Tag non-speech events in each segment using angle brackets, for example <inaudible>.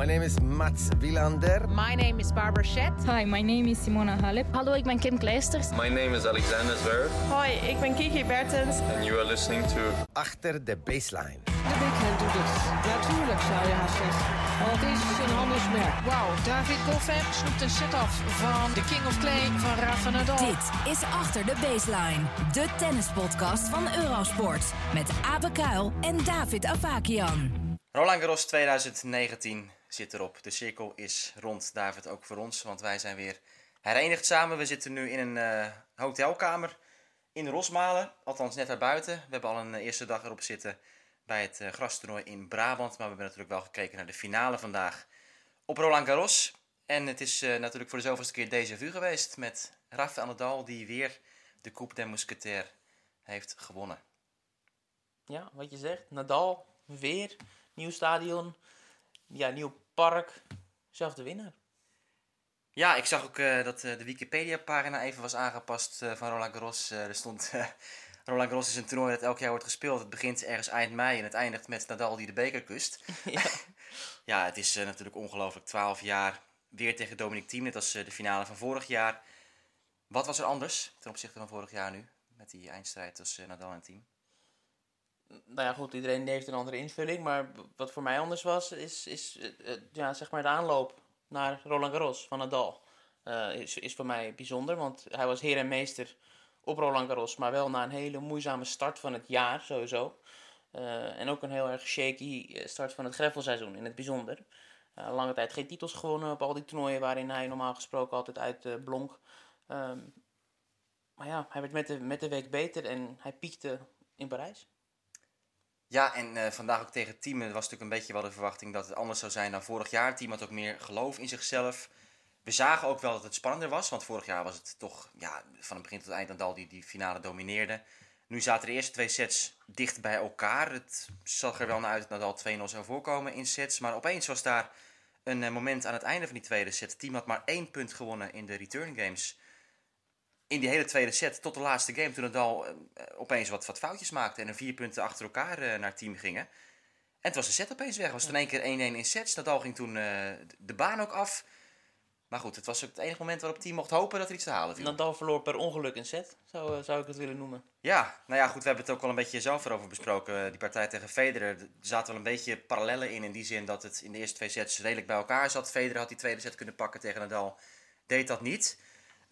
My name is Mats Wilander. My name is Barbara Schett. Hi, my name is Simona Halep. Hallo, ik ben Kim Kleisters. My name is Alexander Zverev. Hoi, ik ben Kiki Bertens. And you are listening to... Achter de baseline. De backhand doet het. Natuurlijk zou je haast zeggen. Want het is een handelsmerk. Wauw, David Goffin snoept een set af van de King of Clay van Rafa Nadal. Dit is Achter de Baseline. De tennispodcast van Eurosport. Met Abe Kuil en David Avakian. Roland Garros 2019 zit erop. De cirkel is rond, David, ook voor ons. Want wij zijn weer herenigd samen. We zitten nu in een uh, hotelkamer in Rosmalen. Althans, net daarbuiten. We hebben al een eerste dag erop zitten bij het uh, grastoernooi in Brabant. Maar we hebben natuurlijk wel gekeken naar de finale vandaag op Roland Garros. En het is natuurlijk voor de zoveelste keer déjà vu geweest met Rafael Nadal... die weer de Coupe des Mousquetaires heeft gewonnen. Ja, wat je zegt. Nadal weer nieuw stadion, ja, nieuw park, zelfde winnaar. Ja, ik zag ook uh, dat uh, de Wikipedia-pagina even was aangepast uh, van Roland Garros. er stond, <laughs> Roland Garros is een toernooi dat elk jaar wordt gespeeld. Het begint ergens eind mei en het eindigt met Nadal die de beker kust. <laughs> ja. <laughs> ja, het is natuurlijk ongelooflijk. 12 jaar weer tegen Dominic Thiem, net als de finale van vorig jaar. Wat was er anders ten opzichte van vorig jaar nu, met die eindstrijd tussen Nadal en Thiem? Nou ja, goed, iedereen heeft een andere invulling. Maar wat voor mij anders was, is, is uh, ja, zeg maar de aanloop naar Roland Garros van Nadal. Uh, is, is voor mij bijzonder, want hij was heer en meester op Roland Garros. Maar wel na een hele moeizame start van het jaar, sowieso. En ook een heel erg shaky start van het greffelseizoen, in het bijzonder. lange tijd geen titels gewonnen op al die toernooien waarin hij normaal gesproken altijd uit blonk. Um, maar ja, hij werd met de, met de week beter en hij piekte in Parijs. Ja, en uh, vandaag ook tegen Team. Het was natuurlijk een beetje wel de verwachting dat het anders zou zijn dan vorig jaar. Het team had ook meer geloof in zichzelf. We zagen ook wel dat het spannender was. Want vorig jaar was het toch ja, van het begin tot het eind Nadal die die finale domineerde. Nu zaten de eerste twee sets dicht bij elkaar. Het zag er wel naar uit dat Nadal 2-0 zou voorkomen in sets. Maar opeens was daar een uh, moment aan het einde van die tweede set. Het team had maar één punt gewonnen in de return games in die hele tweede set tot de laatste game, toen het al uh, opeens wat, wat foutjes maakte en er vier punten achter elkaar uh, naar het team gingen. En het was de set opeens weg. Het was in één keer 1-1 in sets. Nadal ging toen uh, de baan ook af. Maar goed, het was het enige moment waarop het team mocht hopen dat er iets te halen viel. Nadal verloor per ongeluk een set, zou, zou ik het willen noemen. Ja, nou ja, goed, we hebben het ook al een beetje zelf erover besproken. Die partij tegen Federer, er zaten wel een beetje parallellen in. In die zin dat het in de eerste twee sets redelijk bij elkaar zat. Federer had die tweede set kunnen pakken tegen Nadal. Deed dat niet.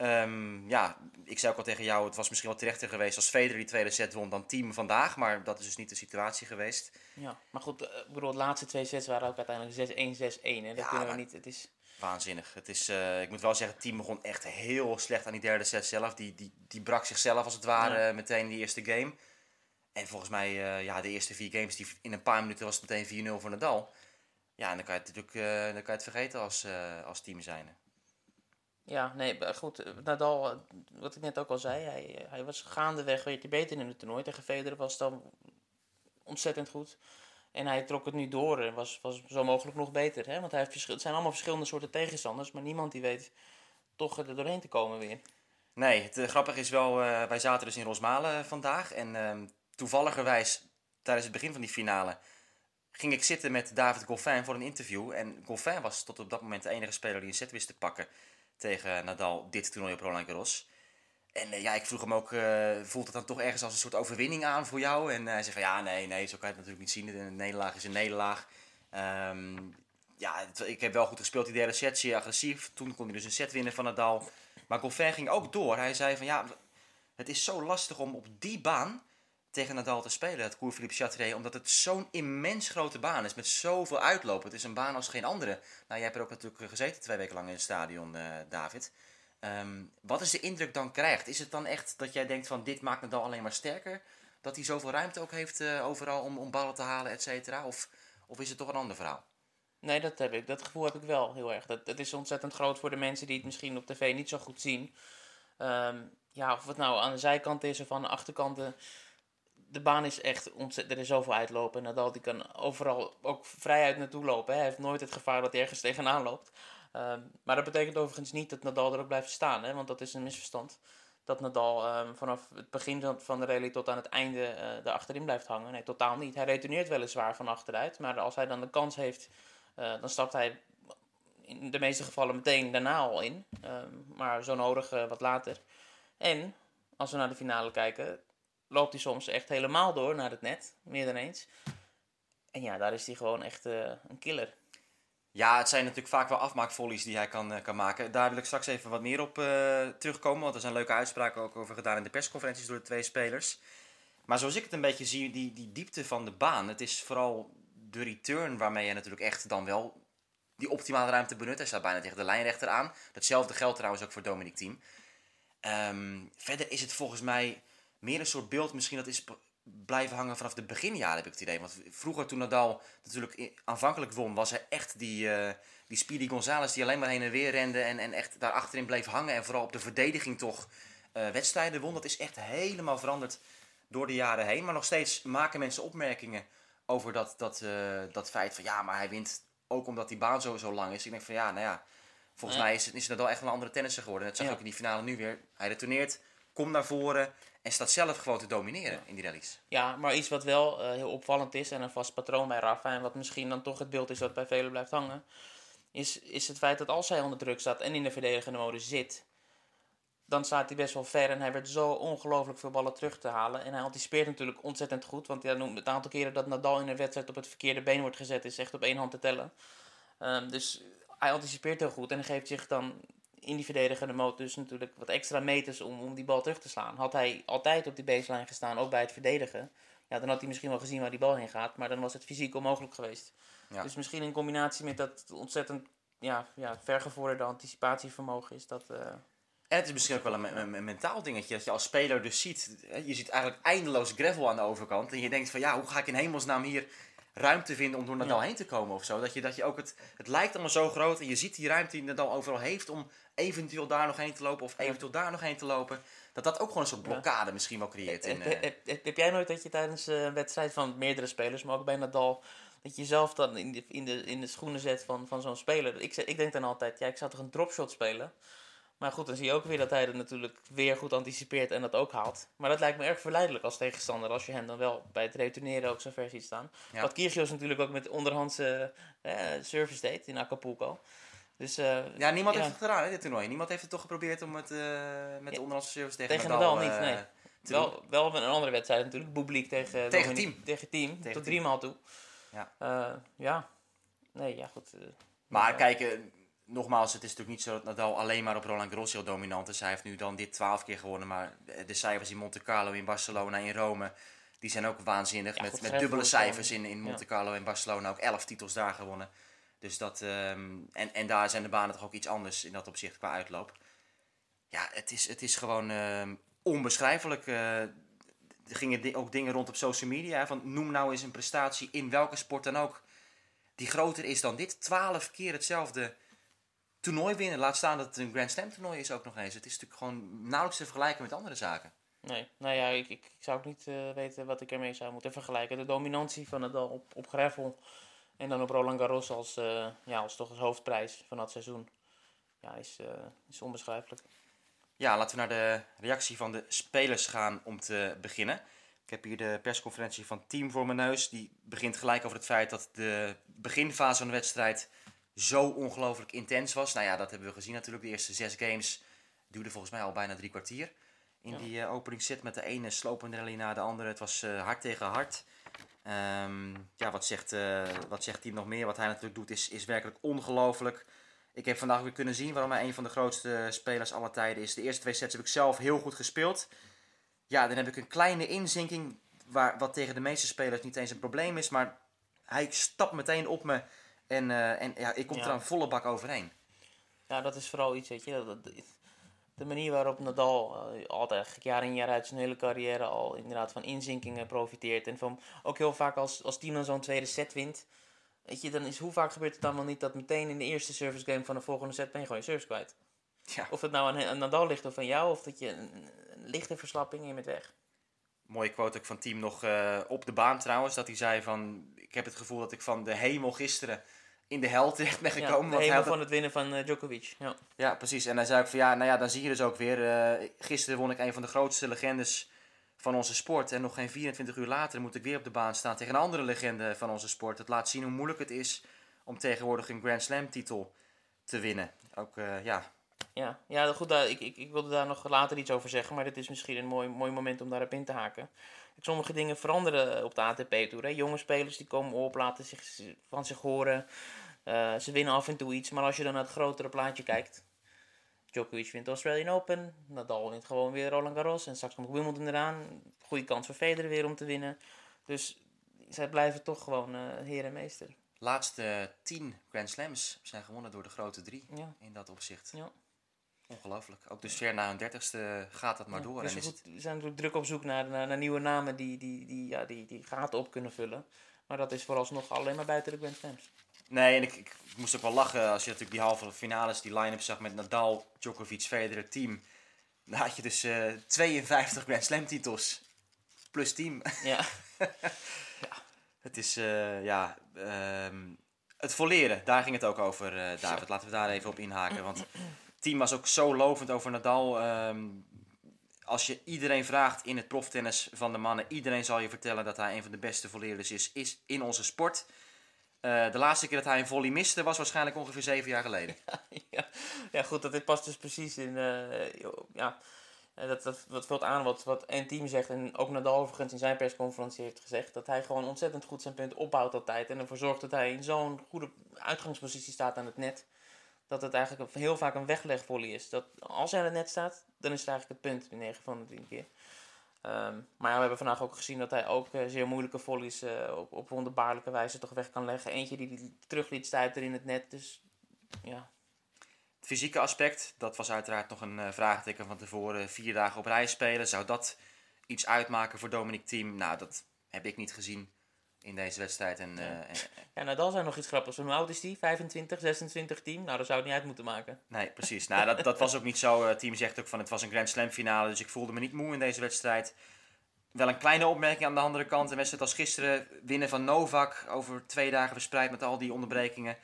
Um, ja, ik zei ook al tegen jou, het was misschien wel terechter geweest als Federer die tweede set won dan team vandaag. Maar dat is dus niet de situatie geweest. Ja, maar goed, ik bedoel, de laatste twee sets waren ook uiteindelijk 6-1, 6-1. Dat ja, kunnen we niet, het is... Waanzinnig. Het is, uh, ik moet wel zeggen, het team begon echt heel slecht aan die derde set zelf. Die, die, die brak zichzelf als het ware ja. meteen in die eerste game. En volgens mij, uh, ja, de eerste vier games, die, in een paar minuten was het meteen 4-0 voor Nadal. Ja, en dan kan je het natuurlijk uh, dan kan je het vergeten als, als team zijn. Ja, nee, goed. Nadal, wat ik net ook al zei, hij, hij was gaandeweg weet je, beter in het toernooi. Tegen Federer was dan ontzettend goed. En hij trok het nu door en was, was zo mogelijk nog beter. Hè? Want hij heeft het zijn allemaal verschillende soorten tegenstanders, maar niemand die weet toch er doorheen te komen weer. Nee, het uh, grappige is wel, wij zaten dus in Rosmalen vandaag. En uh, toevalligerwijs, tijdens het begin van die finale, ging ik zitten met David Goffin voor een interview. En Goffin was tot op dat moment de enige speler die een set wist te pakken tegen Nadal dit toernooi op Roland Garros. En uh, ja, ik vroeg hem ook, uh, voelt het dan toch ergens als een soort overwinning aan voor jou? En uh, hij zei van ja, nee, nee, zo kan je het natuurlijk niet zien. Een nederlaag is een nederlaag. Um, ja, ik heb wel goed gespeeld die derde set, zeer agressief. Toen kon hij dus een set winnen van Nadal. Maar Goffin ging ook door. Hij zei van ja, het is zo lastig om op die baan tegen Nadal te spelen, het Cours Philippe Chatrier, omdat het zo'n immens grote baan is met zoveel uitlopen. Het is een baan als geen andere. Nou, jij hebt er ook natuurlijk gezeten twee weken lang in het stadion, uh, David. Um, wat is de indruk dan krijgt? Is het dan echt dat jij denkt van dit maakt Nadal alleen maar sterker? Dat hij zoveel ruimte ook heeft uh, overal om, om ballen te halen, et cetera? Of, of is het toch een ander verhaal? Nee, dat heb ik. Dat gevoel heb ik wel heel erg. Dat, dat is ontzettend groot voor de mensen die het misschien op tv niet zo goed zien. Um, ja, of het nou aan de zijkant is of aan de achterkanten de baan is echt ontzettend. Er is zoveel uitlopen. Nadal die kan overal ook vrijuit naartoe lopen. Hè. Hij heeft nooit het gevaar dat hij ergens tegenaan loopt. Um, maar dat betekent overigens niet dat Nadal er ook blijft staan. Hè, want dat is een misverstand. Dat Nadal um, vanaf het begin van de rally tot aan het einde uh, er achterin blijft hangen. Nee, totaal niet. Hij retourneert weliswaar van achteruit. Maar als hij dan de kans heeft eh, dan stapt hij in de meeste gevallen meteen daarna al in. Ehm, maar zo nodig eh, wat later. En als we naar de finale kijken, loopt hij soms echt helemaal door naar het net. Meer dan eens. En ja, daar is hij gewoon echt eh, een killer. Ja, het zijn natuurlijk vaak wel afmaakvolleys die hij kan, eh, kan maken. Daar wil ik straks even wat meer op eh, terugkomen. Want er zijn leuke uitspraken ook over gedaan in de persconferenties door de twee spelers. Maar zoals ik het een beetje zie, die, die diepte van de baan. Het is vooral de return waarmee je natuurlijk echt dan wel die optimale ruimte benut. Hij staat bijna tegen de lijnrechter aan. Datzelfde geldt trouwens ook voor Dominic Thiem. Ehm, verder is het volgens mij meer een soort beeld, misschien dat is blijven hangen vanaf de beginjaren, heb ik het idee. Want vroeger, toen Nadal natuurlijk aanvankelijk won, was hij echt die, eh, die Speedy Gonzales die alleen maar heen en weer rende en, en echt daar achterin bleef hangen. En vooral op de verdediging toch eh, wedstrijden won. Dat is echt helemaal veranderd door de jaren heen. Maar nog steeds maken mensen opmerkingen over dat, dat, eh, dat feit van ja, maar hij wint ook omdat die baan zo, zo lang is. Ik denk van ja, nou ja, volgens Ja. mij is, het- is Nadal echt een andere tennisser geworden. Dat zag Ja. ook in die finale nu weer. Hij retourneert, komt naar voren en staat zelf gewoon te domineren in die rallies. Ja, maar iets wat wel eh, heel opvallend is en een vast patroon bij Rafa, en wat misschien dan toch het beeld is dat bij velen blijft hangen, is, is het feit dat als hij onder druk staat en in de verdedigende mode zit, dan staat hij best wel ver en hij werd zo ongelooflijk veel ballen terug te halen. En hij anticipeert natuurlijk ontzettend goed, want ja, het aantal keren dat Nadal in een wedstrijd op het verkeerde been wordt gezet is echt op één hand te tellen. Ehm, dus hij anticipeert heel goed en geeft zich dan in die verdedigende mode dus natuurlijk wat extra meters om, om die bal terug te slaan. Had hij altijd op die baseline gestaan, ook bij het verdedigen, ja, dan had hij misschien wel gezien waar die bal heen gaat, maar dan was het fysiek onmogelijk geweest. Ja. Dus misschien in combinatie met dat ontzettend ja, ja, vergevorderde anticipatievermogen is dat... eh, En het is misschien ook wel een, een- een mentaal dingetje. Dat je als speler dus ziet. Je ziet eigenlijk eindeloos gravel aan de overkant. En je denkt van ja, hoe ga ik in hemelsnaam hier ruimte vinden om door Nadal Ja. heen te komen of zo. Dat je, dat je ook het, het lijkt allemaal zo groot. En je ziet die ruimte die Nadal overal heeft om eventueel daar nog heen te lopen. Of eventueel daar nog heen te lopen. Dat dat ook gewoon een soort blokkade misschien wel creëert. Heb, eh, heb, heb, heb jij nooit dat je tijdens eh, een wedstrijd van meerdere spelers, maar ook bij Nadal, dat je jezelf dan in de, in de, in de schoenen zet van, van zo'n speler? Ik, ik denk dan altijd, ja, ik zou toch een dropshot spelen? Maar goed, dan zie je ook weer dat hij er natuurlijk weer goed anticipeert en dat ook haalt. Maar dat lijkt me erg verleidelijk als tegenstander, als je hem dan wel bij het retourneren ook zo ver ziet staan. Ja. Wat Kyrgios natuurlijk ook met onderhandse eh, service deed in Acapulco. Dus, eh, ja, niemand ja. heeft het gedaan, hè, dit toernooi. Niemand heeft het toch geprobeerd om het eh, met de onderhandse service tegen, Tegen Nadal, Nadal niet, nee. Wel, wel een andere wedstrijd natuurlijk. Bublik tegen, Tegen Thiem. Tegen team. Tegen tot drie maal toe. Ja. Ja. Nee, ja goed. Maar kijk, nogmaals, het is natuurlijk niet zo dat Nadal alleen maar op Roland Garros heel dominant is. Hij heeft nu dan dit twaalf keer gewonnen, maar de cijfers in Monte Carlo, in Barcelona, in Rome, die zijn ook waanzinnig. Ja, met goed, met dubbele cijfers in, in Monte Carlo en Barcelona, ook elf titels daar gewonnen. Dus dat, ehm, en, en daar zijn de banen toch ook iets anders in dat opzicht qua uitloop. Ja, het is, het is gewoon ehm, onbeschrijfelijk. eh, er gingen ook dingen rond op social media. Van noem nou eens een prestatie in welke sport dan ook. Die groter is dan dit. Twaalf keer hetzelfde toernooi winnen. Laat staan dat het een Grand Slam toernooi is ook nog eens. Het is natuurlijk gewoon nauwelijks te vergelijken met andere zaken. Nee, nou ja, ik, ik, zou ook niet eh, weten wat ik ermee zou moeten vergelijken. De dominantie van Nadal op, op gravel en dan op Roland Garros als, eh, ja, als toch als hoofdprijs van dat seizoen. Ja, is, eh, is onbeschrijfelijk. Ja, laten we naar de reactie van de spelers gaan om te beginnen. Ik heb hier de persconferentie van Team voor mijn neus. Die begint gelijk over het feit dat de beginfase van de wedstrijd zo ongelooflijk intens was. Nou ja, dat hebben we gezien natuurlijk. De eerste zes games duurden volgens mij al bijna drie kwartier. In Ja. die uh, openingsset met de ene slopende rally na de andere. Het was uh, hard tegen hard. Um, ja, wat zegt, uh, wat zegt Team nog meer? Wat hij natuurlijk doet is, is werkelijk ongelooflijk. Ik heb vandaag weer kunnen zien waarom hij een van de grootste spelers aller tijden is. De eerste twee sets heb ik zelf heel goed gespeeld. Ja, dan heb ik een kleine inzinking, waar, wat tegen de meeste spelers niet eens een probleem is. Maar hij stapt meteen op me en, uh, en ja, ik kom Ja. er een volle bak overheen. Ja, dat is vooral iets, weet je. Dat, dat- de manier waarop Nadal eh, altijd jaar in jaar uit zijn hele carrière al inderdaad van inzinkingen profiteert. En van ook heel vaak als, als team dan zo'n tweede set wint. Weet je, dan is hoe vaak gebeurt het dan wel niet dat meteen in de eerste service game van de volgende set ben je gewoon je service kwijt. Ja, Of het nou aan, aan Nadal ligt of aan jou, of dat je een, een lichte verslapping je bent weg. mooie quote ook van Team nog uh, op de baan trouwens. Dat hij zei van, ik heb het gevoel dat ik van de hemel gisteren in de hel terecht ben gekomen. Ja, de hemel van het winnen van eh, Djokovic. Ja. Ja, precies. En hij zei ook van ja, nou ja, dan zie je dus ook weer. eh, gisteren won ik een van de grootste legendes van onze sport. En nog geen 24 uur later moet ik weer op de baan staan tegen een andere legende van onze sport. Het laat zien hoe moeilijk het is om tegenwoordig een Grand Slam titel te winnen. Ook, eh, ja, Ja, ja goed, daar, ik, ik, ik wilde daar nog later iets over zeggen, maar dit is misschien een mooi, mooi moment om daarop in te haken. Sommige dingen veranderen op de ATP-tour. Jonge spelers die komen op, laten zich, van zich horen. Eh, ze winnen af en toe iets, maar als je dan naar het grotere plaatje kijkt. Djokovic wint de Australian Open, Nadal wint gewoon weer Roland Garros en straks komt Wimbledon eraan. Goede kans voor Federer weer om te winnen. Dus zij blijven toch gewoon eh heer en meester. laatste tien Grand Slams zijn gewonnen door de grote drie Ja. in dat opzicht. Ja. Ongelooflijk. Ook dus ver na hun dertigste gaat dat maar Ja, door. Dus en goed, we zijn natuurlijk druk op zoek naar, naar, naar nieuwe namen die, die, die, ja, die, die gaten op kunnen vullen. Maar dat is vooralsnog alleen maar buiten de Grand Slams. Nee, en ik, ik moest ook wel lachen als je natuurlijk die halve finales, die line-up zag met Nadal, Djokovic, Federer, team. Dan had je dus eh 52 Grand Slam titels. Plus team. <laughs> Ja, Het is, eh, ja, ehm, het volleren, daar ging het ook over, eh, David. Laten we daar even op inhaken. Want team was ook zo lovend over Nadal. Ehm, als je iedereen vraagt in het proftennis van de mannen, iedereen zal je vertellen dat hij een van de beste volleerders is, is in onze sport. Eh, de laatste keer dat hij een volley miste was waarschijnlijk ongeveer zeven jaar geleden. <laughs> ja, ja, goed, dat dit past dus precies in. eh, ja, eh, dat, dat, dat vult aan wat, wat een team zegt. En ook Nadal overigens in zijn persconferentie heeft gezegd. Dat hij gewoon ontzettend goed zijn punt opbouwt altijd. En ervoor zorgt dat hij in zo'n goede uitgangspositie staat aan het net. Dat het eigenlijk heel vaak een weglegvolley is. Dat als hij het net staat, dan is het eigenlijk het punt in 9 van de 10 keer. Ehm, maar we hebben vandaag ook gezien dat hij ook eh, zeer moeilijke volleys eh, op, op wonderbaarlijke wijze toch weg kan leggen. Eentje die hij terug liet in het net. Dus ja, Het fysieke aspect, dat was uiteraard nog een eh, vraagteken van tevoren. Vier dagen op rij spelen, zou dat iets uitmaken voor Dominic Thiem? Nou, dat heb ik niet gezien in deze wedstrijd. En, eh, en- Ja, Nadal zijn nog iets grappigs. Hoe oud is die? 25, 26 team? Nou, dat zou het niet uit moeten maken. nee, precies. Nou, dat, dat was ook niet zo. Het team zegt ook van het was een Grand Slam finale, dus ik voelde me niet moe in deze wedstrijd. Wel een kleine opmerking aan de andere kant. Een wedstrijd als gisteren, winnen van Novak, over twee dagen verspreid met al die onderbrekingen.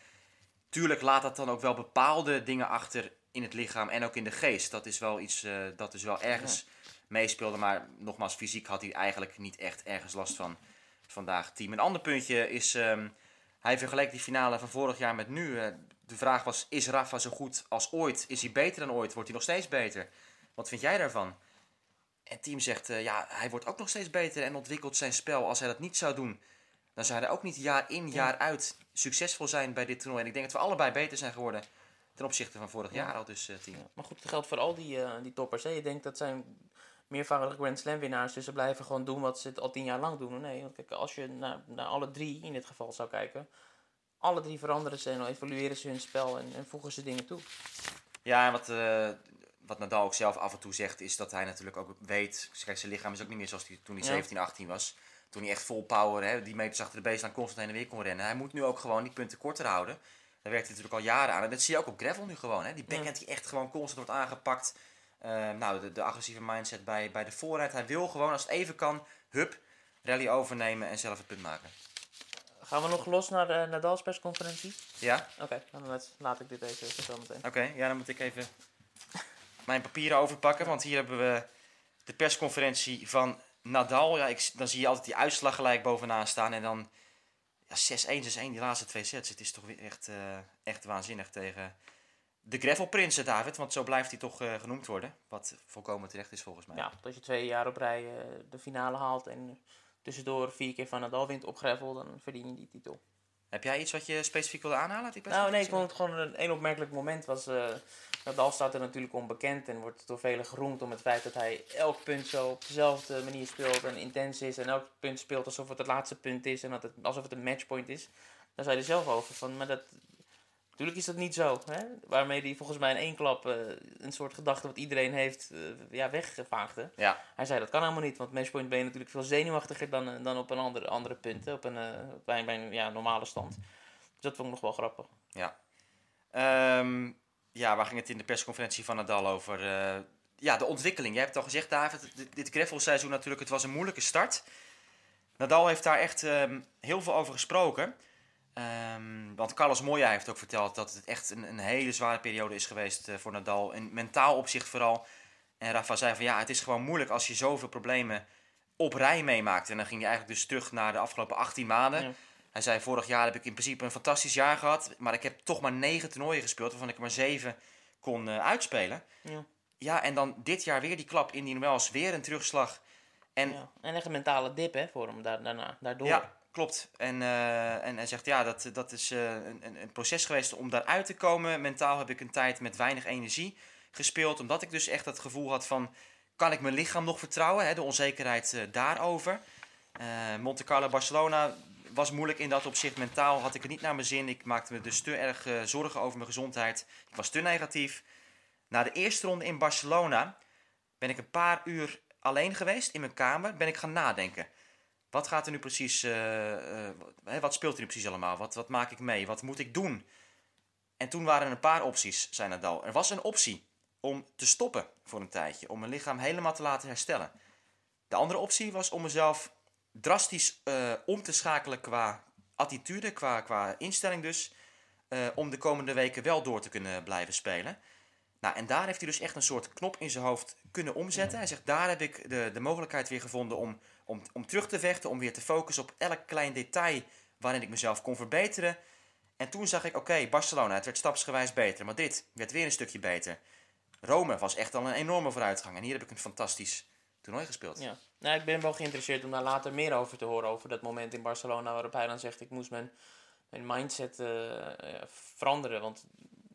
Tuurlijk laat dat dan ook wel bepaalde dingen achter in het lichaam en ook in de geest. Dat is wel iets eh, dat dus wel ergens meespeelde. Maar nogmaals, fysiek had hij eigenlijk niet echt ergens last van vandaag. Team. Een ander puntje is, ehm, hij vergeleek die finale van vorig jaar met nu. Eh, de vraag was, is Rafa zo goed als ooit? Is hij beter dan ooit? Wordt hij nog steeds beter? Wat vind jij daarvan? En team zegt, eh, ja, hij wordt ook nog steeds beter en ontwikkelt zijn spel. Als hij dat niet zou doen, dan zou hij ook niet jaar in, jaar uit succesvol zijn bij dit toernooi. En ik denk dat we allebei beter zijn geworden ten opzichte van vorig jaar al dus, eh, team. Ja, maar goed, dat geldt voor al die, die toppers. Hè. Je denkt dat zijn meervoudige Grand Slam winnaars, dus ze blijven gewoon doen wat ze het al tien jaar lang doen. Nee, want kijk, als je naar, naar alle drie in dit geval zou kijken, alle drie veranderen ze en evalueren ze hun spel en, en voegen ze dingen toe. Ja, en wat, eh, wat Nadal ook zelf af en toe zegt, is dat hij natuurlijk ook weet... Kijk, zijn lichaam is ook niet meer zoals hij toen hij Ja. 17, 18 was. Toen hij echt vol power, hè, die meters achter de baseline constant heen en weer kon rennen. Hij moet nu ook gewoon die punten korter houden. Daar werkt hij natuurlijk al jaren aan. En dat zie je ook op gravel nu gewoon. Hè. Die backhand die echt gewoon constant wordt aangepakt. Eh, nou, de, de agressieve mindset bij, bij de voorrijd. Hij wil gewoon, als het even kan, hup, rally overnemen en zelf het punt maken. Gaan we nog los naar de Nadal's persconferentie? Ja? Oké, dan laat- laat ik dit even zo meteen. Oké, ja, dan moet ik even mijn papieren overpakken. Want hier hebben we de persconferentie van Nadal. Ja, ik, dan zie je altijd die uitslag gelijk bovenaan staan. En dan ja, 6-1, 6-1, die laatste twee sets. Het is toch weer echt, eh, echt waanzinnig tegen de Gravel Prinsen, David. Want zo blijft hij toch eh, genoemd worden. Wat volkomen terecht is volgens mij. Ja, als je twee jaar op rij eh, de finale haalt en tussendoor vier keer van Nadal wint op gravel, dan verdien je die titel. Heb jij iets wat je specifiek wilde aanhalen? die Nou, nee, ik vond het gewoon een, een opmerkelijk moment. Was, eh Nadal staat er natuurlijk onbekend en wordt door velen geroemd om het feit dat hij elk punt zo op dezelfde manier speelt en intens is. En elk punt speelt alsof het het laatste punt is en dat het, alsof het een matchpoint is. Daar zei hij zelf over van, maar dat, natuurlijk is dat niet zo. Hè? Waarmee hij volgens mij in één klap eh, een soort gedachte wat iedereen heeft eh, ja, weggevaagde. Ja, Hij zei dat kan helemaal niet, want matchpoint ben je natuurlijk veel zenuwachtiger dan, eh, dan op een andere, andere punt, op een, bij, een- bij een ja, normale stand. Dus dat vond ik nog wel grappig. Ja. Ehm, ja, waar ging het in de persconferentie van Nadal over? Ja, de ontwikkeling. Jij hebt het al gezegd, David. Dit, dit gravelseizoen natuurlijk, het was een moeilijke start. Nadal heeft daar echt ehm, heel veel over gesproken. Ehm, want Carlos Moya heeft ook verteld dat het echt een, een hele zware periode is geweest eh, voor Nadal. In mentaal opzicht vooral. En Rafa zei van ja, het is gewoon moeilijk als je zoveel problemen op rij meemaakt. En dan ging hij eigenlijk dus terug naar de afgelopen 18 maanden. Ja. Hij zei, vorig jaar heb ik in principe een fantastisch jaar gehad, maar ik heb toch maar negen toernooien gespeeld, waarvan ik er maar zeven kon eh, uitspelen. Ja. Ja, en dan dit jaar weer die klap in die Wells, weer een terugslag. En Ja. En echt een mentale dip hè, voor hem daar, daarna, daardoor. Ja, klopt. En, eh, en hij zegt, ja, dat, dat is eh, een, een- proces geweest om daaruit te komen. Mentaal heb ik een tijd met weinig energie gespeeld. Omdat ik dus echt het gevoel had van, kan ik mijn lichaam nog vertrouwen? Hè? De onzekerheid eh, daarover. Monte Carlo, Barcelona was moeilijk in dat opzicht. Mentaal had ik het niet naar mijn zin. Ik maakte me dus te erg zorgen over mijn gezondheid. Ik was te negatief. Na de eerste ronde in Barcelona ben ik een paar uur alleen geweest in mijn kamer. Ben ik gaan nadenken. Wat gaat er nu precies, eh, eh, wat speelt er nu precies allemaal? Wat, wat maak ik mee? Wat moet ik doen? En toen waren er een paar opties, zei Nadal. Er was een optie om te stoppen voor een tijdje, om mijn lichaam helemaal te laten herstellen. De andere optie was om mezelf drastisch eh, om te schakelen qua attitude, qua, qua instelling dus, om de komende weken wel door te kunnen blijven spelen. Nou, en daar heeft hij dus echt een soort knop in zijn hoofd kunnen omzetten. Hij zegt, daar heb ik de, de mogelijkheid weer gevonden om, om, om terug te vechten, om weer te focussen op elk klein detail waarin ik mezelf kon verbeteren. En toen zag ik, oké, Barcelona, het werd stapsgewijs beter, maar dit werd weer een stukje beter. Rome was echt al een enorme vooruitgang en hier heb ik een fantastisch toernooi gespeeld. Ja. Nou, ik ben wel geïnteresseerd om daar later meer over te horen. Over dat moment in Barcelona waarop hij dan zegt: ik moest mijn, mijn mindset eh, eh, veranderen. Want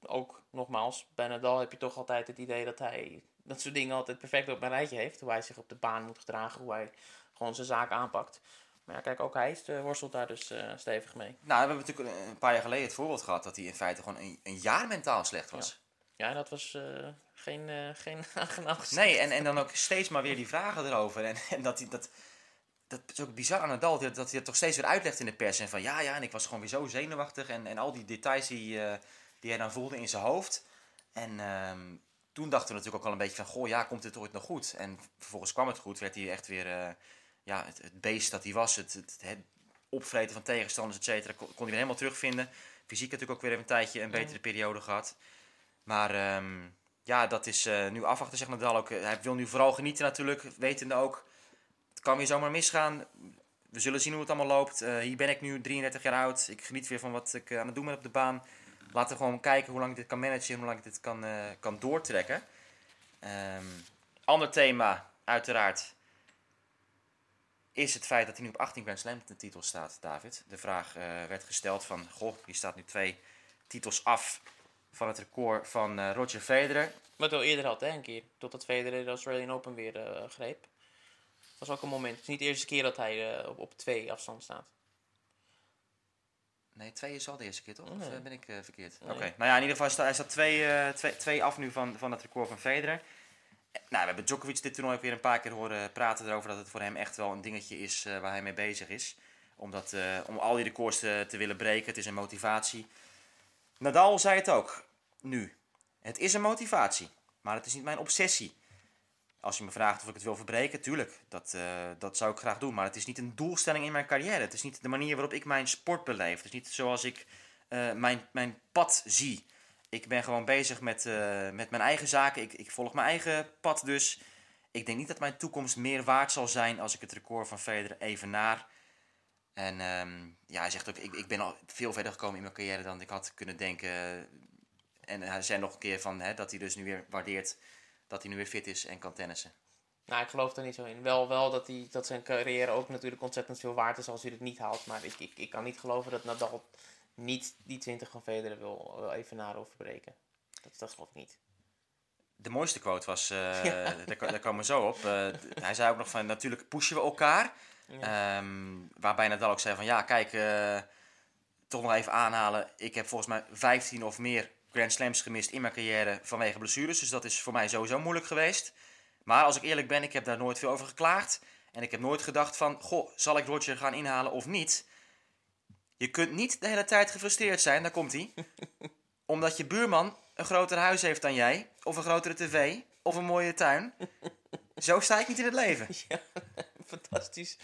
ook nogmaals, bij Nadal heb je toch altijd het idee dat hij dat soort dingen altijd perfect op een rijtje heeft. Hoe hij zich op de baan moet gedragen, hoe hij gewoon zijn zaak aanpakt. Maar ja, kijk, ook hij eh, worstelt daar dus eh, stevig mee. Nou, we hebben natuurlijk een paar jaar geleden het voorbeeld gehad dat hij in feite gewoon een, een jaar mentaal slecht was. Ja, dat was eh, geen, eh geen <laughs> aangenaam gezicht. Nee, en, en dan ook steeds maar weer die vragen erover. En, en dat, hij, dat, dat is ook bizar aan Nadal, dat dat hij het toch steeds weer uitlegt in de pers. En van ja, ja, en ik was gewoon weer zo zenuwachtig. En, en al die details die, die hij dan voelde in zijn hoofd. En ehm, toen dachten we natuurlijk ook al een beetje van, goh, ja, komt dit ooit nog goed? En vervolgens kwam het goed, werd hij echt weer eh, ja, het, het beest dat hij was. Het, het, het opvreten van tegenstanders, et cetera, kon, kon hij weer helemaal terugvinden. Fysiek natuurlijk ook weer even een tijdje een betere periode gehad. Maar ehm, ja, dat is eh, nu afwachten, zegt Nadal ook. Hij wil nu vooral genieten natuurlijk, wetende ook... Het kan weer zomaar misgaan. We zullen zien hoe het allemaal loopt. Eh, hier ben ik nu 33 jaar oud. Ik geniet weer van wat ik aan het doen ben op de baan. Laten we gewoon kijken hoe lang ik dit kan managen en hoe lang ik dit kan, eh, kan doortrekken. Ehm, ander thema, uiteraard, is het feit dat hij nu op 18 Grand Slam titels staat, David. De vraag eh, werd gesteld van, goh, je staat nu twee titels af van het record van eh, Roger Federer. Wat al eerder had, hè, een keer. Totdat Federer de Australian Open weer greep. Dat was ook een moment. Het is niet de eerste keer dat hij op, op twee afstand staat. Nee, twee is al de eerste keer, toch? Of Nee. eh, ben ik eh, verkeerd? Oké, nou ja, in ieder geval staat hij staat twee, eh, twee, twee af nu van, van het record van Federer. Eh, Nou, we hebben Djokovic dit toernooi ook weer een paar keer horen praten erover dat het voor hem echt wel een dingetje is eh, waar hij mee bezig is. Omdat, eh, om al die records te, te willen breken, het is een motivatie. Nadal zei het ook, nu. Het is een motivatie, maar het is niet mijn obsessie. Als je me vraagt of ik het wil verbreken, tuurlijk, dat, eh, dat zou ik graag doen. Maar het is niet een doelstelling in mijn carrière. Het is niet de manier waarop ik mijn sport beleef. Het is niet zoals ik eh, mijn, mijn pad zie. Ik ben gewoon bezig met, eh, met mijn eigen zaken. Ik, ik volg mijn eigen pad dus. Ik denk niet dat mijn toekomst meer waard zal zijn als ik het record van Federer evenaar. En ehm, ja, hij zegt ook, ik, ik ben al veel verder gekomen in mijn carrière dan ik had kunnen denken. En hij zei nog een keer van, hè, dat hij dus nu weer waardeert dat hij nu weer fit is en kan tennissen. Nou, ik geloof er niet zo in. Wel, wel dat, hij, dat zijn carrière ook natuurlijk ontzettend veel waard is als hij het niet haalt. Maar ik, ik, ik kan niet geloven dat Nadal niet die 20 van Federer wil, wil evenaren of verbreken. Dat, dat geloof ik niet. De mooiste quote was, eh, <laughs> daar, daar komen we zo op. Eh, hij zei ook nog van, natuurlijk pushen we elkaar. Ehm, waarbij Nadal ook zei van, ja kijk, eh, toch nog even aanhalen. Ik heb volgens mij 15 of meer Grand Slams gemist in mijn carrière vanwege blessures. Dus dat is voor mij sowieso moeilijk geweest. Maar als ik eerlijk ben, ik heb daar nooit veel over geklaagd. En ik heb nooit gedacht van, goh, zal ik Roger gaan inhalen of niet? Je kunt niet de hele tijd gefrustreerd zijn, daar komt hij. <laughs> Omdat je buurman een groter huis heeft dan jij, of een grotere tv, of een mooie tuin. Zo sta ik niet in het leven. <laughs> Fantastisch.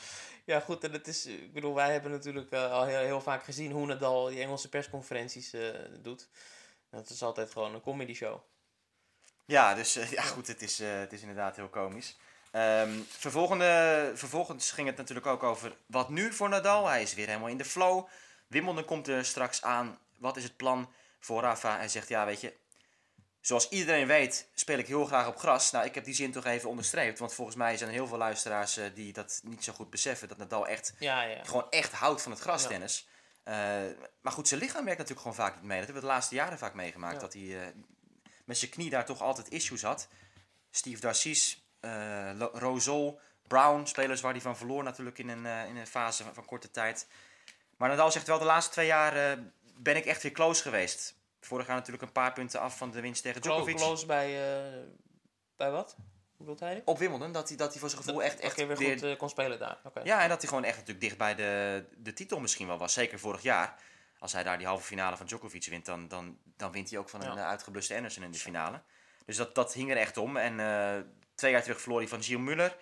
Ja, goed. En het is, ik bedoel, wij hebben natuurlijk eh, al heel, heel vaak gezien hoe Nadal die Engelse persconferenties eh, doet. Dat is altijd gewoon een comedy show. Ja, dus eh, ja, goed, het is, eh, het is inderdaad heel komisch. Vervolgende, vervolgens ging het natuurlijk ook over wat nu voor Nadal. Hij is weer helemaal in de flow. Wimbledon komt er straks aan. Wat is het plan voor Rafa? Hij zegt, ja weet je, zoals iedereen weet speel ik heel graag op gras. Nou, ik heb die zin toch even onderstreept. Want volgens mij zijn er heel veel luisteraars eh, die dat niet zo goed beseffen. Dat Nadal echt, Ja, ja. gewoon echt houdt van het grastennis. Eh, maar goed, zijn lichaam werkt natuurlijk gewoon vaak niet mee. Dat hebben we de laatste jaren vaak meegemaakt. Ja. Dat hij eh, met zijn knie daar toch altijd issues had. Steve Darcis, eh Rosol, Brown, spelers waar hij van verloor natuurlijk in een, eh, in een fase van, van korte tijd. Maar Nadal zegt wel, de laatste twee jaar eh, ben ik echt weer close geweest. Vorig jaar natuurlijk een paar punten af van de winst tegen Djokovic. Close bij, eh, bij wat? Hoe bedoelt hij? Op Wimbledon, dat hij, dat hij voor zijn gevoel echt, echt weer goed eh, kon spelen daar. Ja, en dat hij gewoon echt natuurlijk dicht bij de, de titel misschien wel was. Zeker vorig jaar. Als hij daar die halve finale van Djokovic wint, dan, dan, dan wint hij ook van een Ja. eh, uitgebluste Anderson in de finale. Dus dat, dat hing er echt om. En eh, twee jaar terug verloor hij van Gilles Muller.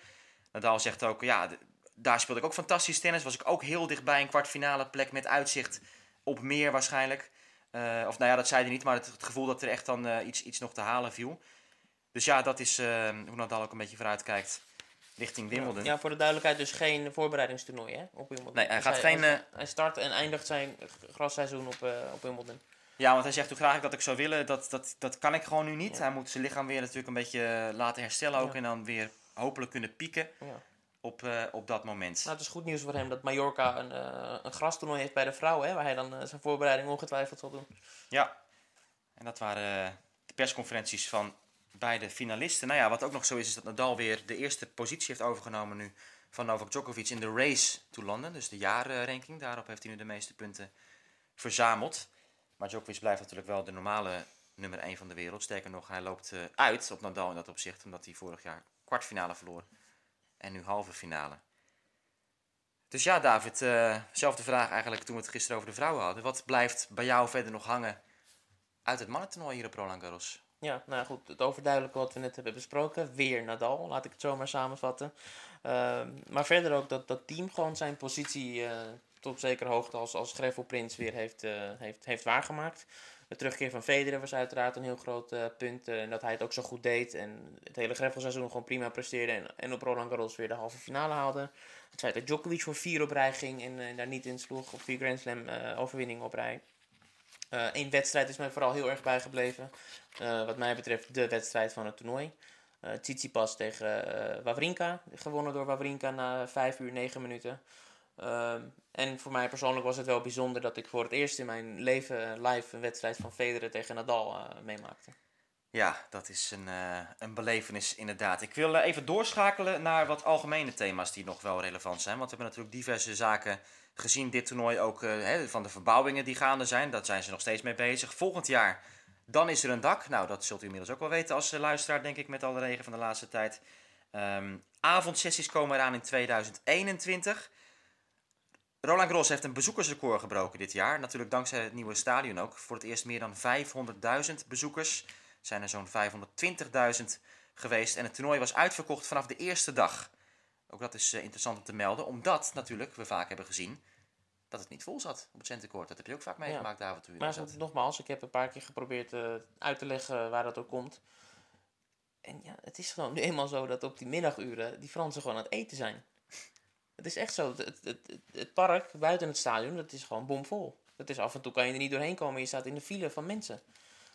Nadal zegt ook, ja, daar speelde ik ook fantastisch tennis. Was ik ook heel dichtbij een kwartfinale plek met uitzicht op meer waarschijnlijk. Of nou ja, dat zei hij niet, maar het, het gevoel dat er echt dan iets, iets nog te halen viel. Dus ja, dat is eh, hoe Nadal ook een beetje vooruit kijkt richting Wimbledon. Ja, voor de duidelijkheid dus geen voorbereidingstoernooi hè, op Wimbledon. Nee, hij Dus gaat geen, Hij, eh, hij start en eindigt zijn grasseizoen op, eh, op Wimbledon. Ja, want hij zegt hoe graag ik dat ik zou willen, dat, dat, dat kan ik gewoon nu niet. Ja. Hij moet zijn lichaam weer natuurlijk een beetje eh, laten herstellen ook. Ja. En dan weer hopelijk kunnen pieken Ja. op, op dat moment. Nou, het is goed nieuws voor hem dat Mallorca een, een grastoernooi heeft bij de vrouwen, hè, waar hij dan zijn voorbereiding ongetwijfeld zal doen. Ja, en dat waren de persconferenties van beide finalisten. Nou ja, wat ook nog zo is, is dat Nadal weer de eerste positie heeft overgenomen nu van Novak Djokovic in de race to London. Dus de jaarranking, daarop heeft hij nu de meeste punten verzameld. Maar Djokovic blijft natuurlijk wel de normale nummer 1 van de wereld. Sterker nog, hij loopt eh, uit op Nadal in dat opzicht, omdat hij vorig jaar kwartfinale verloor. En nu halve finale. Dus ja, David, eh zelfde vraag eigenlijk toen we het gisteren over de vrouwen hadden. Wat blijft bij jou verder nog hangen uit het mannentoernooi hier op Roland Garros? Ja, nou goed, het overduidelijke wat we net hebben besproken. Weer Nadal, laat ik het zo maar samenvatten. Ehm, maar verder ook dat dat team gewoon zijn positie eh, tot op zekere hoogte als, als Greffelprins weer heeft, eh, heeft, heeft waargemaakt. De terugkeer van Federer was uiteraard een heel groot eh, punt. en dat hij het ook zo goed deed. En het hele Greffelseizoen gewoon prima presteerde. En, en op Roland Garros weer de halve finale haalde. Het feit dat Djokovic voor vier op rij ging en eh, daar niet in sloeg. Op vier Grand Slam overwinningen op rij. Eén wedstrijd is mij vooral heel erg bijgebleven. Eh, wat mij betreft de wedstrijd van het toernooi. Eh Tsitsipas tegen eh, Wawrinka. Gewonnen door Wawrinka na 5 uur 9 minuten. Ehm, en voor mij persoonlijk was het wel bijzonder dat ik voor het eerst in mijn leven eh, live een wedstrijd van Federer tegen Nadal eh, meemaakte. Ja, dat is een, eh, een belevenis inderdaad. Ik wil eh, even doorschakelen naar wat algemene thema's die nog wel relevant zijn. Want we hebben natuurlijk diverse zaken gezien dit toernooi ook eh, van de verbouwingen die gaande zijn. Daar zijn ze nog steeds mee bezig. Volgend jaar, dan is er een dak. Nou, dat zult u inmiddels ook wel weten als eh, luisteraar, denk ik, met alle regen van de laatste tijd. Ehm, avondsessies komen eraan in 2021. Roland Garros heeft een bezoekersrecord gebroken dit jaar. Natuurlijk dankzij het nieuwe stadion ook. Voor het eerst meer dan 500.000 bezoekers. Zijn er zo'n 520.000 geweest. En het toernooi was uitverkocht vanaf de eerste dag. Ook dat is eh, interessant om te melden. Omdat natuurlijk we vaak hebben gezien dat het niet vol zat op het centenkoord. Dat heb je ook vaak meegemaakt, David, toen je Maar goed, nogmaals, ik heb een paar keer geprobeerd eh, uit te leggen waar dat ook komt. En ja, het is gewoon nu eenmaal zo dat op die middaguren die Fransen gewoon aan het eten zijn. Het is echt zo. Het, het, het, het park buiten het stadion, dat is gewoon bomvol. Dat is af en toe kan je er niet doorheen komen. Je staat in de file van mensen.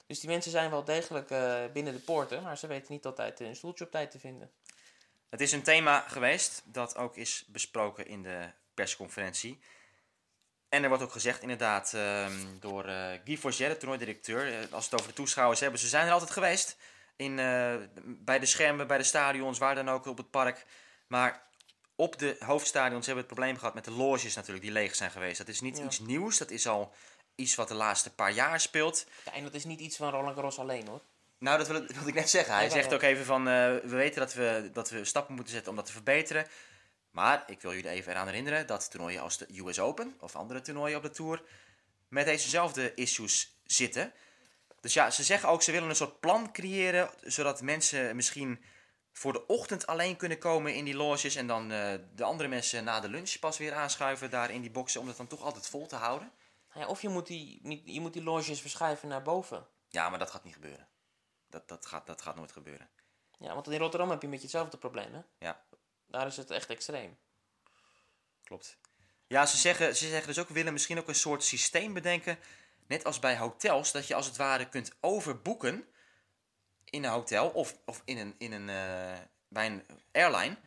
Dus die mensen zijn wel degelijk eh, binnen de poorten, maar ze weten niet altijd een stoeltje op tijd te vinden. Het is een thema geweest dat ook is besproken in de persconferentie. En er wordt ook gezegd, inderdaad, ehm, door eh, Guy Forget, de toernooidirecteur, eh, als we het over de toeschouwers hebben, ze zijn er altijd geweest. In, eh, bij de schermen, bij de stadions, waar dan ook op het park. Maar op de hoofdstadions hebben we het probleem gehad met de loges natuurlijk, die leeg zijn geweest. Dat is niet Ja. iets nieuws, dat is al iets wat de laatste paar jaar speelt. Ja, en dat is niet iets van Roland Garros alleen hoor. Nou, dat wil- <laughs> wilde ik net zeggen. Hij zegt ook even van, eh, we weten dat we, dat we stappen moeten zetten om dat te verbeteren. Maar ik wil jullie even eraan herinneren dat toernooien als de US Open of andere toernooien op de Tour met dezezelfde issues zitten. Dus ja, ze zeggen ook, ze willen een soort plan creëren, zodat mensen misschien voor de ochtend alleen kunnen komen in die loges en dan eh, de andere mensen na de lunch pas weer aanschuiven daar in die boxen om het dan toch altijd vol te houden. Ja, of je moet, die, je moet die loges verschuiven naar boven. Ja, maar dat gaat niet gebeuren. Dat, dat, gaat, dat gaat nooit gebeuren. Ja, want in Rotterdam heb je met hetzelfde probleem, hè? Ja. Daar is het echt extreem. Klopt. Ja, ze zeggen, ze zeggen dus ook, we willen misschien ook een soort systeem bedenken, net als bij hotels, dat je als het ware kunt overboeken in een hotel of, of in een, in een, eh, bij een airline.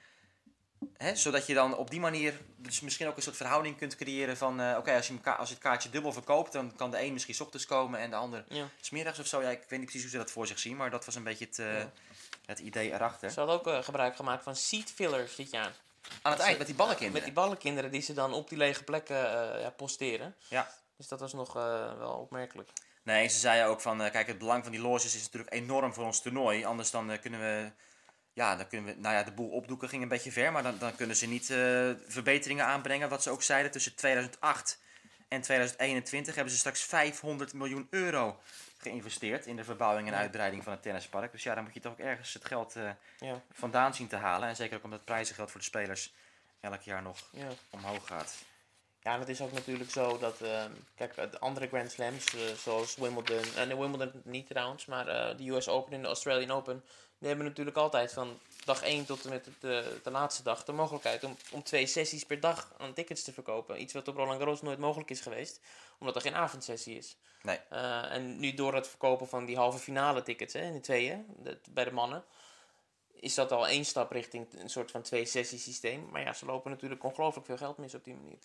Zodat je dan op die manier dus misschien ook een soort verhouding kunt creëren van... eh, oké, als, je als je het kaartje dubbel verkoopt... dan kan de een misschien 's ochtends komen en de ander Ja. smiddags of zo. Ja, ik weet niet precies hoe ze dat voor zich zien... maar dat was een beetje het, eh, Ja. het idee erachter. Ze hadden ook eh, gebruik gemaakt van seat fillers dit jaar. Aan het eind met die ballenkinderen. Met die ballenkinderen die ze dan op die lege plekken ja, posteren. Ja. Dus dat was nog wel opmerkelijk. Nee, ze zeiden ook van, kijk, het belang van die loges is natuurlijk enorm voor ons toernooi. Anders dan kunnen we, ja, dan kunnen we, nou ja, de boel opdoeken ging een beetje ver. Maar dan, dan kunnen ze niet eh, verbeteringen aanbrengen. Wat ze ook zeiden, tussen 2008 en 2021 hebben ze straks 500 miljoen euro geïnvesteerd in de verbouwing en uitbreiding van het tennispark. Dus ja, dan moet je toch ook ergens het geld eh, Ja, vandaan zien te halen. En zeker ook omdat het prijzengeld voor de spelers elk jaar nog ja. omhoog gaat. Ja, en het is ook natuurlijk zo dat, ehm, kijk, de andere Grand Slams, eh, zoals Wimbledon, en Wimbledon niet trouwens, maar eh, de US Open en de Australian Open, die hebben natuurlijk altijd van dag 1 tot en met de, de laatste dag de mogelijkheid om, om twee sessies per dag aan tickets te verkopen. Iets wat op Roland Garros nooit mogelijk is geweest, omdat er geen avondsessie is. Nee. Eh, en nu door het verkopen van die halve finale tickets hè, in de tweeën, de- bij de mannen, is dat al één stap richting een soort van twee sessies systeem. Maar ja, ze lopen natuurlijk ongelooflijk veel geld mis op die manier.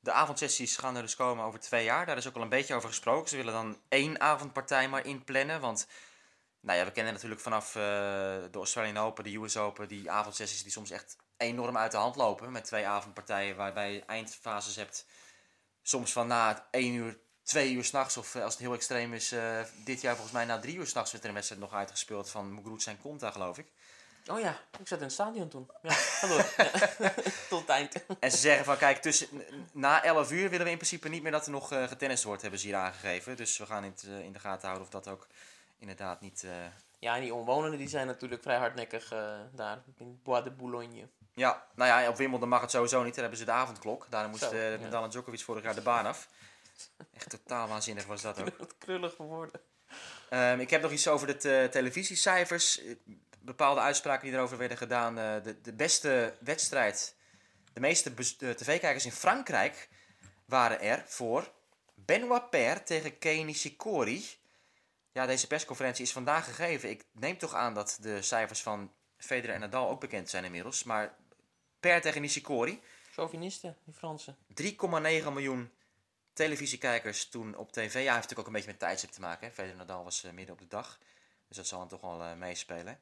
De avondsessies gaan er dus komen over twee jaar. Daar is ook al een beetje over gesproken. Ze willen dan één avondpartij maar inplannen. Want nou ja, we kennen natuurlijk vanaf eh, de Australian Open, de US Open, die avondsessies die soms echt enorm uit de hand lopen. Met twee avondpartijen waarbij je eindfases hebt. Soms van na één uur, twee uur s'nachts. Of eh, als het heel extreem is, eh, dit jaar volgens mij na drie uur s'nachts werd er een wedstrijd nog uitgespeeld van Muguruza en Conta, geloof ik. Oh ja, ik zat in het stadion toen. Ja. Ja. <laughs> <laughs> Tot het eind. En ze zeggen van, kijk, tussen, na 11 uur willen we in principe niet meer dat er nog eh getennist wordt, hebben ze hier aangegeven. Dus we gaan in de gaten houden of dat ook inderdaad niet... eh, Ja, en die omwonenden die zijn natuurlijk vrij hardnekkig eh, daar in Bois de Boulogne. Ja, nou ja, op Wimbledon mag het sowieso niet. Daar hebben ze de avondklok. Daarom moest Zo, eh, ja. Nadal en Djokovic vorig jaar de baan af. Echt totaal waanzinnig was dat ook. <laughs> Wat krullig geworden. Ehm, ik heb nog iets over de te- televisiecijfers. Bepaalde uitspraken die erover werden gedaan. De, de beste wedstrijd, de meeste tv-kijkers in Frankrijk waren er voor Benoit Paire tegen Kei Nishikori. Ja, deze persconferentie is vandaag gegeven. Ik neem toch aan dat de cijfers van Federer en Nadal ook bekend zijn inmiddels. Maar Paire tegen Nishikori, Chauvinisten, die Fransen. 3,9 miljoen televisiekijkers toen op tv. Ja, heeft natuurlijk ook een beetje met tijdstip te maken. Hè. Federer en Nadal was eh, midden op de dag. Dus dat zal dan toch wel eh, meespelen.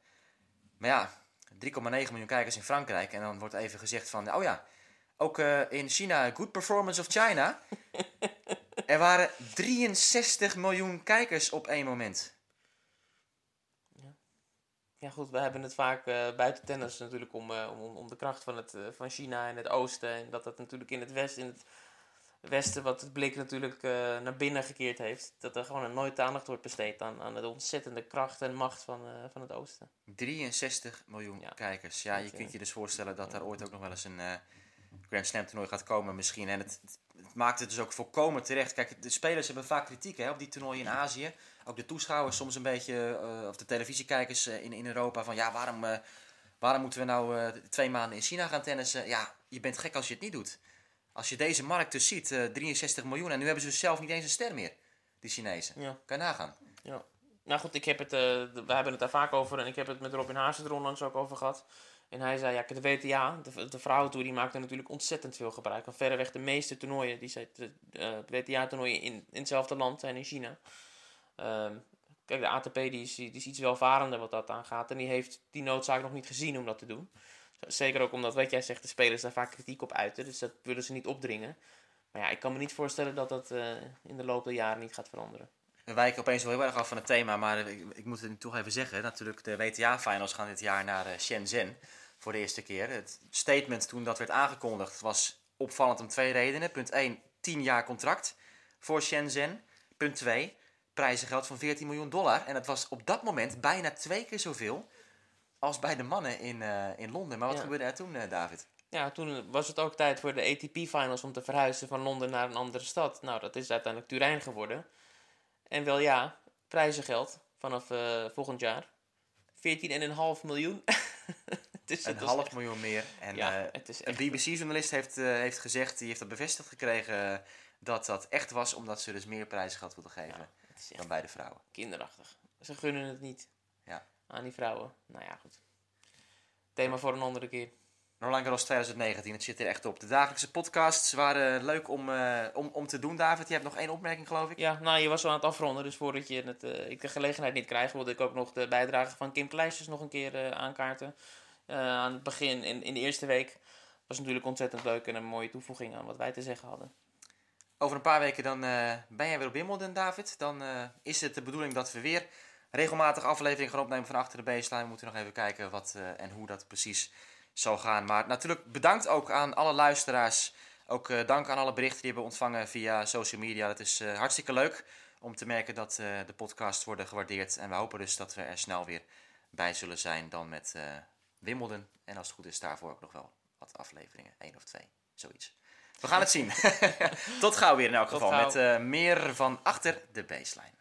Maar ja, 3,9 miljoen kijkers in Frankrijk. En dan wordt even gezegd van... Oh ja, ook eh, in China, good performance of China. <laughs> er waren 63 miljoen kijkers op één moment. Ja goed, we hebben het vaak eh, buiten tennis natuurlijk om, eh, om, om de kracht van, het, eh, van China en het oosten. En dat dat natuurlijk in het westen, in het westen wat het blik natuurlijk naar binnen gekeerd heeft. Dat er gewoon nooit aandacht wordt besteed aan, aan de ontzettende kracht en macht van, van het oosten. 63 miljoen Ja. kijkers. Ja, je kunt je dus voorstellen dat daar ooit ook nog wel eens een Grand Slam toernooi gaat komen misschien. En het, het, maakt het dus ook volkomen terecht. Kijk, de spelers hebben vaak kritiek hè, op die toernooien in Azië. Ook de toeschouwers soms een beetje, eh, of de televisiekijkers eh, in, in Europa. Van ja, waarom, eh, waarom moeten we nou twee maanden in China gaan tennissen? Ja, je bent gek als je het niet doet. Als je deze markt dus ziet, eh 63 miljoen. En nu hebben ze dus zelf niet eens een ster meer, die Chinezen. Ja. Kan je nagaan. Ja. Nou goed, ik heb het, we hebben het daar vaak over en ik heb het met Robin Haas er onlangs ook over gehad. En hij zei, ja, de WTA, de, de vrouwentoer, die maakt er natuurlijk ontzettend veel gebruik van. Verreweg de meeste toernooien, die zijn, de, eh, WTA-toernooien in, in hetzelfde land zijn in China. Ehm, kijk, de ATP die is, is iets welvarender wat dat aangaat. En die heeft die noodzaak nog niet gezien om dat te doen. Zeker ook omdat, wat jij zegt, de spelers daar vaak kritiek op uiten. Dus dat willen ze niet opdringen. Maar ja, ik kan me niet voorstellen dat dat eh, in de loop der jaren niet gaat veranderen. We wijken opeens wel heel erg af van het thema, maar ik, ik moet het toch even zeggen. Natuurlijk, de WTA-finals gaan dit jaar naar eh, Shenzhen voor de eerste keer. Het statement toen dat werd aangekondigd was opvallend om twee redenen. Punt 1, 10 jaar contract voor Shenzhen. Punt 2, prijzengeld van 14 miljoen dollar. En dat was op dat moment bijna twee keer zoveel als bij de mannen in, eh, in Londen. Maar wat Ja. gebeurde er toen, eh, David? Ja, toen was het ook tijd voor de ATP-finals om te verhuizen van Londen naar een andere stad. Nou, dat is uiteindelijk Turijn geworden. En wel ja, prijzengeld vanaf eh, volgend jaar. 14,5 miljoen. <laughs> dus Een half echt- miljoen meer. En Ja, eh, het is een BBC-journalist heeft, eh, heeft gezegd, die heeft dat bevestigd gekregen, dat dat echt was omdat ze dus meer prijzengeld wilden geven Ja, echt dan bij de vrouwen. kinderachtig. Ze gunnen het niet Ja. aan die vrouwen. Nou ja, goed. Thema voor een andere keer. Roland Garros 2019, het zit er echt op. De dagelijkse podcasts waren leuk om, eh, om, om te doen, David. Je hebt nog één opmerking, geloof ik. Ja, nou, je was al aan het afronden, dus voordat je het, eh, ik de gelegenheid niet krijg, wilde ik ook nog de bijdrage van Kim Kleisters nog een keer eh, aankaarten. Aan het begin, in, in de eerste week. Was natuurlijk ontzettend leuk en een mooie toevoeging aan wat wij te zeggen hadden. Over een paar weken dan ben jij weer op Wimbledon, David. Dan is het de bedoeling dat we weer regelmatig afleveringen gaan opnemen van achter de baseline. We moeten nog even kijken wat en hoe dat precies zal gaan. Maar natuurlijk bedankt ook aan alle luisteraars. Ook eh, dank aan alle berichten die we hebben ontvangen via social media. Dat is eh, hartstikke leuk om te merken dat eh, de podcasts worden gewaardeerd. En we hopen dus dat we er snel weer bij zullen zijn dan met Wimbledon. En als het goed is daarvoor ook nog wel wat afleveringen. één of twee, zoiets. We gaan het zien. <laughs> Tot gauw weer in elk Tot geval gauw. met meer van achter de baseline.